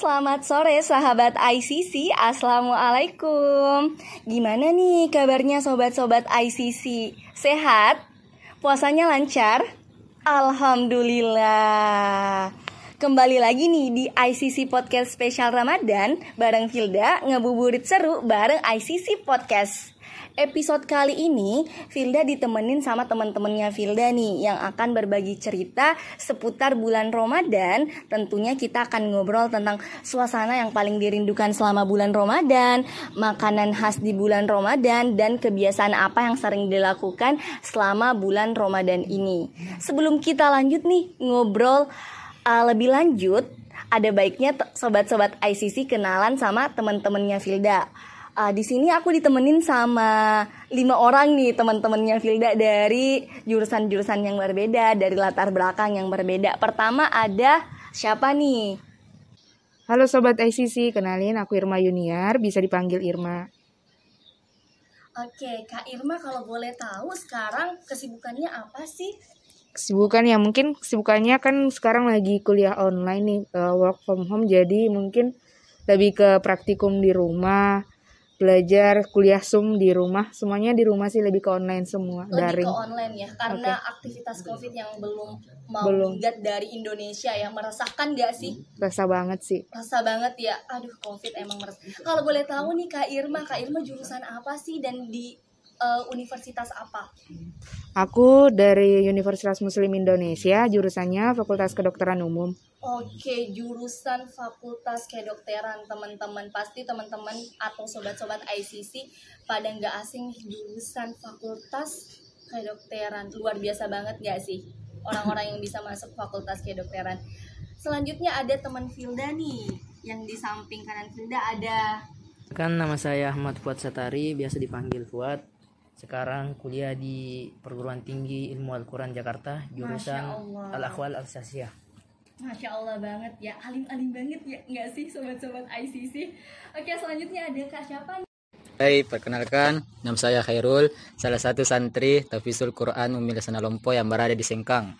selamat sore sahabat ICC Assalamualaikum Gimana nih kabarnya sobat-sobat ICC? Sehat? Puasanya lancar? Alhamdulillah Kembali lagi nih di ICC Podcast Spesial Ramadan Bareng Filda ngebuburit seru bareng ICC Podcast Episode kali ini Filda ditemenin sama teman-temannya Filda nih yang akan berbagi cerita seputar bulan Ramadan. Tentunya kita akan ngobrol tentang suasana yang paling dirindukan selama bulan Ramadan, makanan khas di bulan Ramadan dan kebiasaan apa yang sering dilakukan selama bulan Ramadan ini. Sebelum kita lanjut nih ngobrol uh, lebih lanjut, ada baiknya sobat-sobat ICC kenalan sama teman-temannya Filda uh, di sini aku ditemenin sama lima orang nih teman-temannya Filda dari jurusan-jurusan yang berbeda, dari latar belakang yang berbeda. Pertama ada siapa nih? Halo Sobat ICC, kenalin aku Irma Yuniar, bisa dipanggil Irma. Oke, Kak Irma kalau boleh tahu sekarang kesibukannya apa sih? Kesibukan ya mungkin kesibukannya kan sekarang lagi kuliah online nih, uh, work from home, jadi mungkin lebih ke praktikum di rumah, belajar kuliah sum di rumah. Semuanya di rumah sih lebih ke online semua lebih daring. ke online ya karena okay. aktivitas covid yang belum mau belum. dari Indonesia ya meresahkan gak sih? Rasa banget sih. Rasa banget ya. Aduh covid emang meresah kalau boleh tahu nih kak Irma kak Irma jurusan apa sih dan di uh, universitas apa? Aku dari Universitas Muslim Indonesia jurusannya Fakultas Kedokteran Umum Oke, jurusan Fakultas Kedokteran teman-teman pasti teman-teman atau sobat-sobat ICC pada nggak asing jurusan Fakultas Kedokteran luar biasa banget nggak sih orang-orang yang bisa masuk Fakultas Kedokteran. Selanjutnya ada teman Filda nih yang di samping kanan Filda ada. Kan nama saya Ahmad Fuad Satari, biasa dipanggil Fuad. Sekarang kuliah di Perguruan Tinggi Ilmu Al-Quran Jakarta, jurusan Al-Akhwal Al-Sasiyah. Masya Allah banget ya, alim-alim banget ya, nggak sih sobat-sobat ICC? Oke, selanjutnya ada Kak siapa nih? Hai, perkenalkan, nama saya Khairul, salah satu santri Tafisul Quran Umi Lesana Lompo yang berada di Sengkang.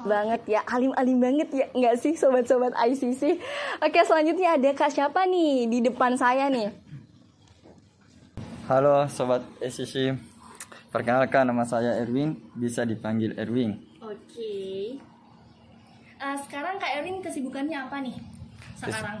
Banget ya, alim-alim banget ya, nggak sih sobat-sobat ICC? Oke, selanjutnya ada Kak siapa nih di depan saya nih? Halo sobat ICC, perkenalkan nama saya Erwin, bisa dipanggil Erwin. Oke. Uh, sekarang Kak Erwin kesibukannya apa nih? Sekarang.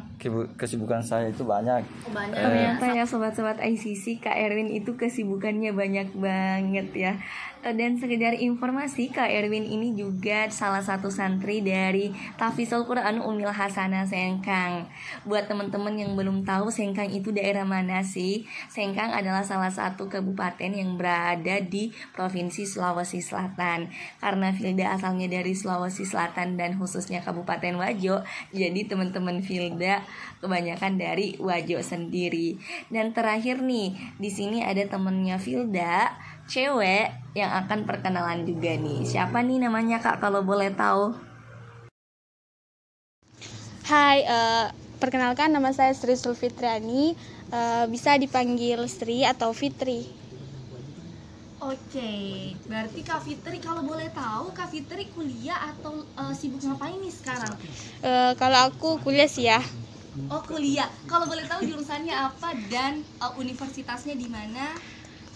Kesibukan saya itu banyak. Oh, banyak eh, Ternyata ya sobat-sobat ICC Kak Erwin itu kesibukannya banyak banget ya. Eh, dan sekedar informasi Kak Erwin ini juga salah satu santri dari Tafizul Quran Umil Hasanah Sengkang. Buat teman-teman yang belum tahu Sengkang itu daerah mana sih? Sengkang adalah salah satu kabupaten yang berada di Provinsi Sulawesi Selatan. Karena Filda asalnya dari Sulawesi Selatan dan khususnya Kabupaten Wajo Jadi teman-teman Filda kebanyakan dari Wajo sendiri. Dan terakhir nih, di sini ada temennya Filda cewek yang akan perkenalan juga nih. Siapa nih namanya Kak kalau boleh tahu? Hai, uh, perkenalkan nama saya Sri Sulfitriani. Uh, bisa dipanggil Sri atau Fitri. Oke, berarti Kak Fitri kalau boleh tahu Kak Fitri kuliah atau uh, sibuk ngapain nih sekarang? Uh, kalau aku kuliah sih ya. Oh kuliah. Kalau boleh tahu jurusannya apa dan uh, universitasnya di mana?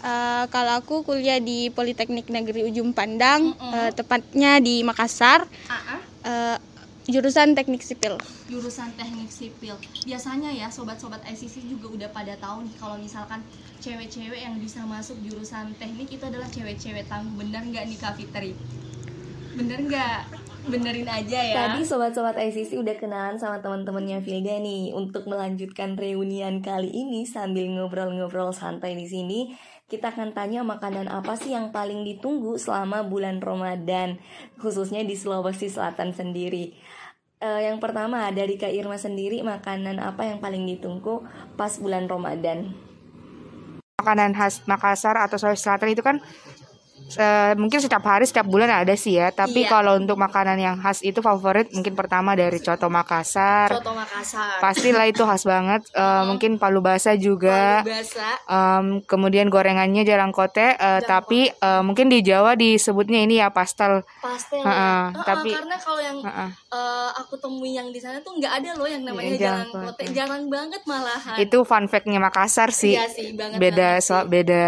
Uh, kalau aku kuliah di Politeknik Negeri Ujung Pandang, mm -hmm. uh, tepatnya di Makassar. Uh -uh. Uh, jurusan Teknik Sipil. Jurusan Teknik Sipil. Biasanya ya sobat-sobat ICC juga udah pada tahu nih kalau misalkan cewek-cewek yang bisa masuk jurusan teknik itu adalah cewek-cewek tangguh. Bener nggak nih Kak Fitri? Bener nggak? benerin aja ya. Tadi sobat-sobat ICC udah kenalan sama teman-temannya Vilda nih untuk melanjutkan reunian kali ini sambil ngobrol-ngobrol santai di sini kita akan tanya makanan apa sih yang paling ditunggu selama bulan Ramadan, khususnya di Sulawesi Selatan sendiri. Uh, yang pertama dari Kak Irma sendiri makanan apa yang paling ditunggu pas bulan Ramadan? Makanan khas Makassar atau Sulawesi Selatan itu kan eh, mungkin setiap hari setiap bulan ada sih ya tapi Iya. kalau untuk makanan yang khas itu favorit mungkin pertama dari coto Makassar Soto Makassar. pastilah itu khas banget Eh, mungkin palu basah juga Palu Basa. Em, kemudian gorengannya jarang kote eh, tapi eh, mungkin di Jawa disebutnya ini ya pastel Pastel. Ha-ha, ya. Ah, tapi- karena kalau yang Ha-ha. eh, aku temui yang di sana tuh nggak ada loh yang namanya Iya, jalan jarang kote. kote. Jarang banget malahan. itu fun fact-nya Makassar sih Iya sih, banget beda banget so beda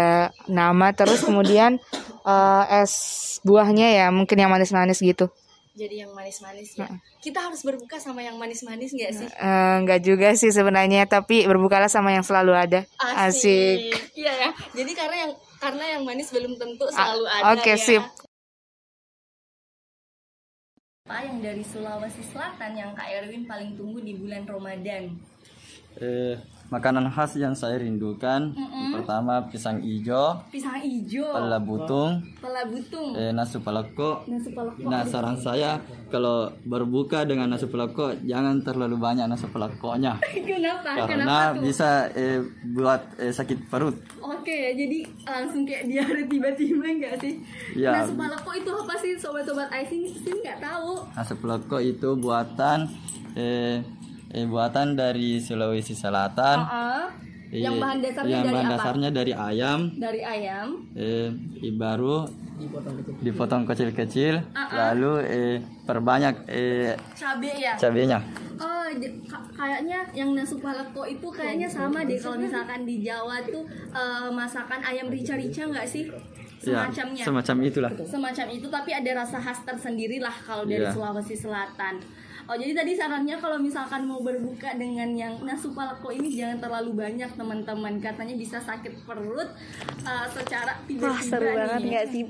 nama terus kemudian eh, es buahnya ya mungkin yang manis-manis gitu Jadi yang manis-manis ya. Kita harus berbuka sama yang manis-manis nggak sih? Eh, nggak juga sih sebenarnya tapi berbukalah sama yang selalu ada asik, Iya ya. Jadi karena yang karena yang manis belum tentu selalu ada Ah, oke, ya. sip. Apa yang dari Sulawesi Selatan yang Kak Erwin paling tunggu di bulan Ramadan? Eh, makanan khas yang saya rindukan pertama pisang hijau, Pisang hijau, pala butung, pala butung, eh, nasi palako. nasi palako. Nah saran saya kalau berbuka dengan nasi palako jangan terlalu banyak nasi palakonya Kenapa? Kenapa karena tuh? bisa eh, buat eh, sakit perut. Oke ya, jadi langsung kayak diare tiba-tiba nggak sih? Iya. Nasi palako itu apa sih sobat-sobat Ais ini sih nggak tahu. Nasi palako itu buatan eh, eh, buatan dari Sulawesi Selatan. Ah, Eh, yang bahan dasarnya yang dari bahan apa? dasarnya dari ayam. Dari ayam. eh, baru dipotong kecil-kecil Ah, lalu eh, perbanyak eh, cabe ya. cabenya Oh, kayaknya yang nasi palako itu kayaknya sama deh kalau misalkan di Jawa tuh eh, masakan ayam rica-rica nggak sih? ya Semacamnya. semacam itulah Semacam itu tapi ada rasa khas tersendiri lah kalau dari Iya. Sulawesi Selatan. Oh jadi tadi sarannya kalau misalkan mau berbuka dengan yang nasi palako ini jangan terlalu banyak teman-teman. Katanya bisa sakit perut eh, secara tiba-tiba Wah seru nih. banget. Nggak sih?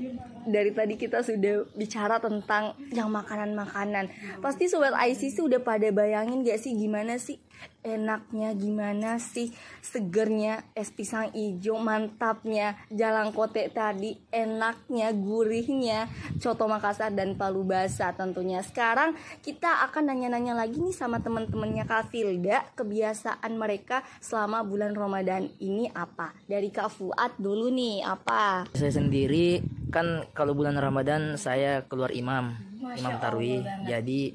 Dari tadi kita sudah bicara tentang yang makanan-makanan. Pasti sobat ICC udah pada bayangin gak sih gimana sih enaknya gimana sih? Segernya es pisang hijau mantapnya. Jalan kote tadi enaknya gurihnya. Coto Makassar dan palu basah tentunya. Sekarang kita akan nanya-nanya lagi nih sama teman-temannya Kak Filda. Kebiasaan mereka selama bulan Ramadan ini apa? Dari Kak Fuad dulu nih apa? Saya sendiri kan kalau bulan Ramadan saya keluar imam, imam tarwih. Jadi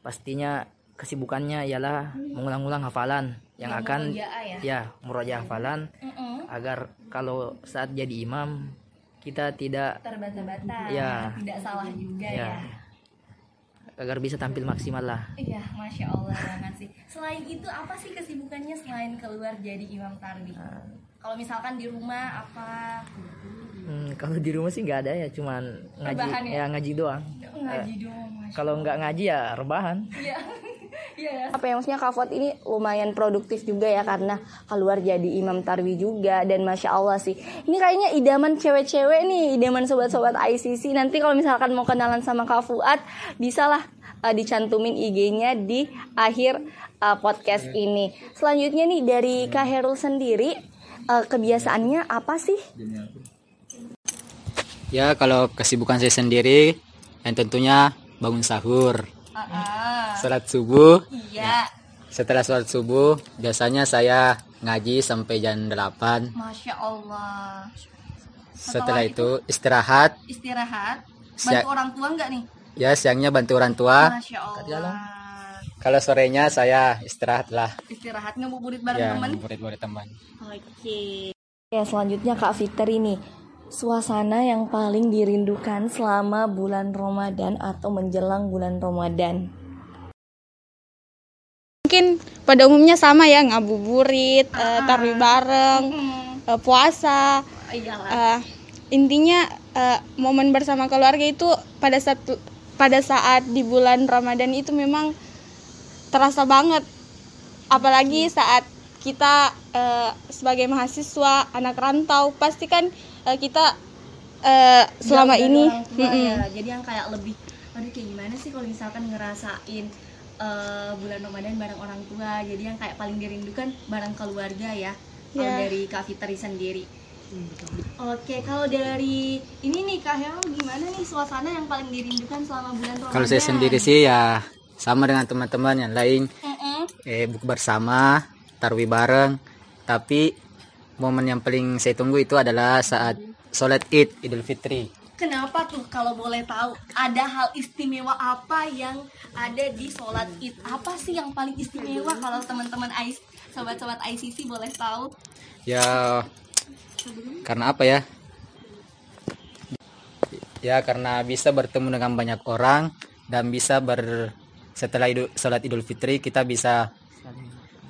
pastinya kesibukannya ialah mengulang-ulang hafalan yang akan ya murojaah hafalan agar kalau saat jadi imam kita tidak terbata-bata Ya. tidak salah juga ya ya. agar bisa tampil maksimal lah. Iya, masya Allah banget sih. Selain itu apa sih kesibukannya selain keluar jadi imam tarbi? Kalau misalkan di rumah apa? Hmm, kalau di rumah sih nggak ada ya, cuman ngaji Rebahan ya? ya ngaji doang. Ngaji dong, masya Kalau nggak ngaji ya rebahan. Iya, iya ya. apa yang maksudnya Kak Fuad ini lumayan produktif juga ya karena keluar jadi imam tarwi juga dan masya Allah sih. Ini kayaknya idaman cewek-cewek nih idaman sobat-sobat ICC nanti kalau misalkan mau kenalan sama Kak Fuad bisalah uh, dicantumin IG-nya di akhir uh, podcast ini. Selanjutnya nih dari Kak Herul sendiri uh, kebiasaannya apa sih? Ya kalau kesibukan saya sendiri yang tentunya bangun sahur, sholat subuh. Iya, Setelah sholat subuh biasanya saya ngaji sampai jam 8. masya Allah. Setelah itu istirahat. Istirahat. Siap. Bantu orang tua nggak nih? Ya siangnya bantu orang tua. Masya Allah. Kalau sorenya saya istirahat lah. Istirahat ngabuburit bareng Ya temen. murid-murid teman. Oke. Ya selanjutnya Kak Victor ini Suasana yang paling dirindukan selama bulan Ramadan atau menjelang bulan Ramadan? Mungkin pada umumnya sama ya ngabuburit, eh, tarwih bareng, eh, puasa. Eh, intinya eh, momen bersama keluarga itu pada saat pada saat di bulan Ramadan itu memang terasa banget. Apalagi saat kita eh, sebagai mahasiswa, anak rantau, pasti kan eh, kita eh, selama Jauh ini orang tua mm-mm. ya. Jadi yang kayak lebih aduh kayak gimana sih kalau misalkan ngerasain eh, bulan Ramadan bareng orang tua. Jadi yang kayak paling dirindukan bareng keluarga ya. Kalau Ya. dari Kak Fitri sendiri. Oke, kalau dari ini nih Kak Hel gimana nih suasana yang paling dirindukan selama bulan Ramadan? Kalau saya sendiri sih ya sama dengan teman-teman yang lain. Mm-mm. Eh buku bersama, tarwi bareng. Tapi momen yang paling saya tunggu itu adalah saat sholat Id Idul Fitri. Kenapa tuh kalau boleh tahu ada hal istimewa apa yang ada di sholat id? Apa sih yang paling istimewa kalau teman-teman sobat-sobat ICC boleh tahu? Ya karena apa ya? Ya karena bisa bertemu dengan banyak orang dan bisa ber setelah idul, sholat Idul Fitri kita bisa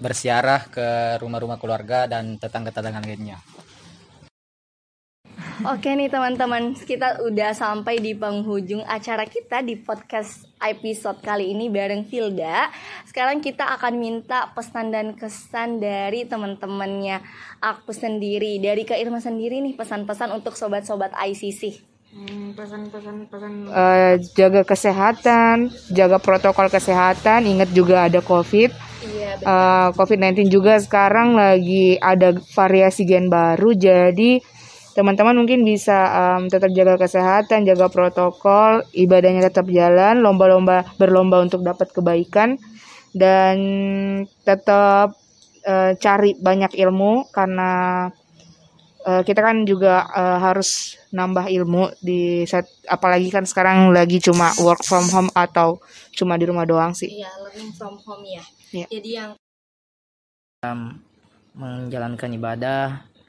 bersiarah ke rumah-rumah keluarga dan tetangga-tetangga lainnya. Oke nih teman-teman, kita udah sampai di penghujung acara kita di podcast episode kali ini bareng Filda. Sekarang kita akan minta pesan dan kesan dari teman-temannya aku sendiri, dari Kak Irma sendiri nih pesan-pesan untuk sobat-sobat ICC. pesan-pesan pesan Eh, jaga kesehatan, jaga protokol kesehatan, ingat juga ada COVID. Iya, Eh, COVID-19 juga sekarang lagi ada variasi gen baru, jadi teman-teman mungkin bisa em, tetap jaga kesehatan, jaga protokol, ibadahnya tetap jalan, lomba-lomba berlomba untuk dapat kebaikan dan tetap eh, cari banyak ilmu karena eh, kita kan juga eh, harus nambah ilmu di saat apalagi kan sekarang lagi cuma work from home atau cuma di rumah doang sih. Iya, learning from home ya. Iya. Jadi yang menjalankan ibadah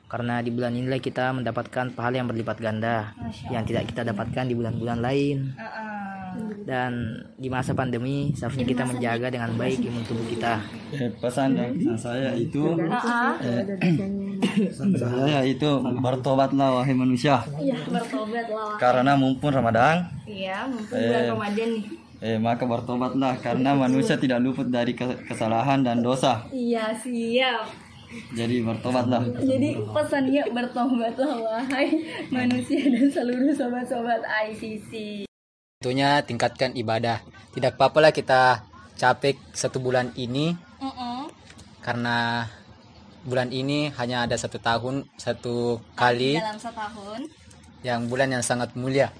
karena di bulan inilah kita mendapatkan pahala yang berlipat ganda yang tidak kita dapatkan di bulan-bulan lain dan di masa pandemi seharusnya kita menjaga dengan baik imun tubuh kita Eh, pesan dan pesan saya itu eh, saya itu bertobatlah wahai manusia Iya, bertobat lah. karena mumpung Ramadan Iya, mumpung bulan Eh. Ramadan nih. Eh, maka bertobatlah karena manusia tidak luput dari ke- kesalahan dan dosa Iya, siap. jadi bertobatlah Jadi pesannya bertobatlah wahai manusia dan seluruh sobat-sobat ICC. Tentunya tingkatkan ibadah. Tidak apa-apa lah kita capek satu bulan ini Mm-mm. karena bulan ini hanya ada satu tahun satu kali Dalam setahun. yang bulan yang sangat mulia.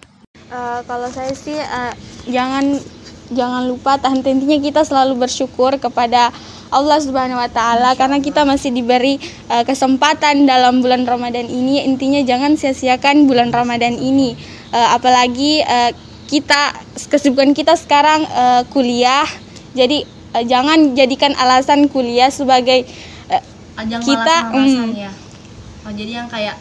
Eh, kalau saya sih eh, jangan jangan lupa tahan intinya kita selalu bersyukur kepada Allah Subhanahu wa taala karena kita masih diberi eh, kesempatan dalam bulan Ramadan ini. Intinya jangan sia-siakan bulan Ramadan ini. Eh, apalagi eh, kita kesibukan kita sekarang eh, kuliah. Jadi eh, jangan jadikan alasan kuliah sebagai Ajang Kita, malas-malasan mm. ya. Oh, jadi yang kayak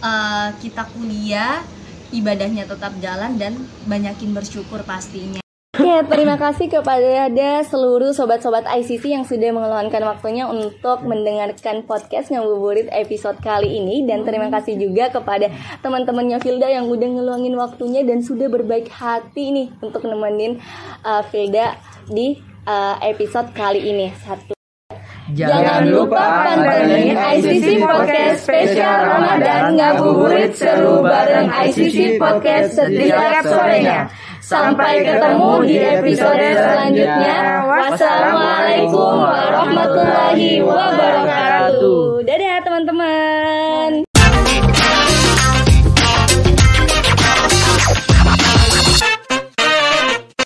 eh, kita kuliah, ibadahnya tetap jalan dan banyakin bersyukur pastinya. Oke, terima kasih kepada seluruh sobat-sobat ICC yang sudah mengeluangkan waktunya untuk mendengarkan podcast ngabuburit episode kali ini dan terima kasih juga kepada teman-temannya Filda yang udah ngeluangin waktunya dan sudah berbaik hati nih untuk nemenin uh, Filda di uh, episode kali ini. Satu Jangan lupa pantengin ICC Podcast spesial Ramadan ngabuburit seru bareng ICC Podcast setiap sorenya. Sampai ketemu di episode selanjutnya. Wassalamualaikum warahmatullahi wabarakatuh. Dadah teman-teman.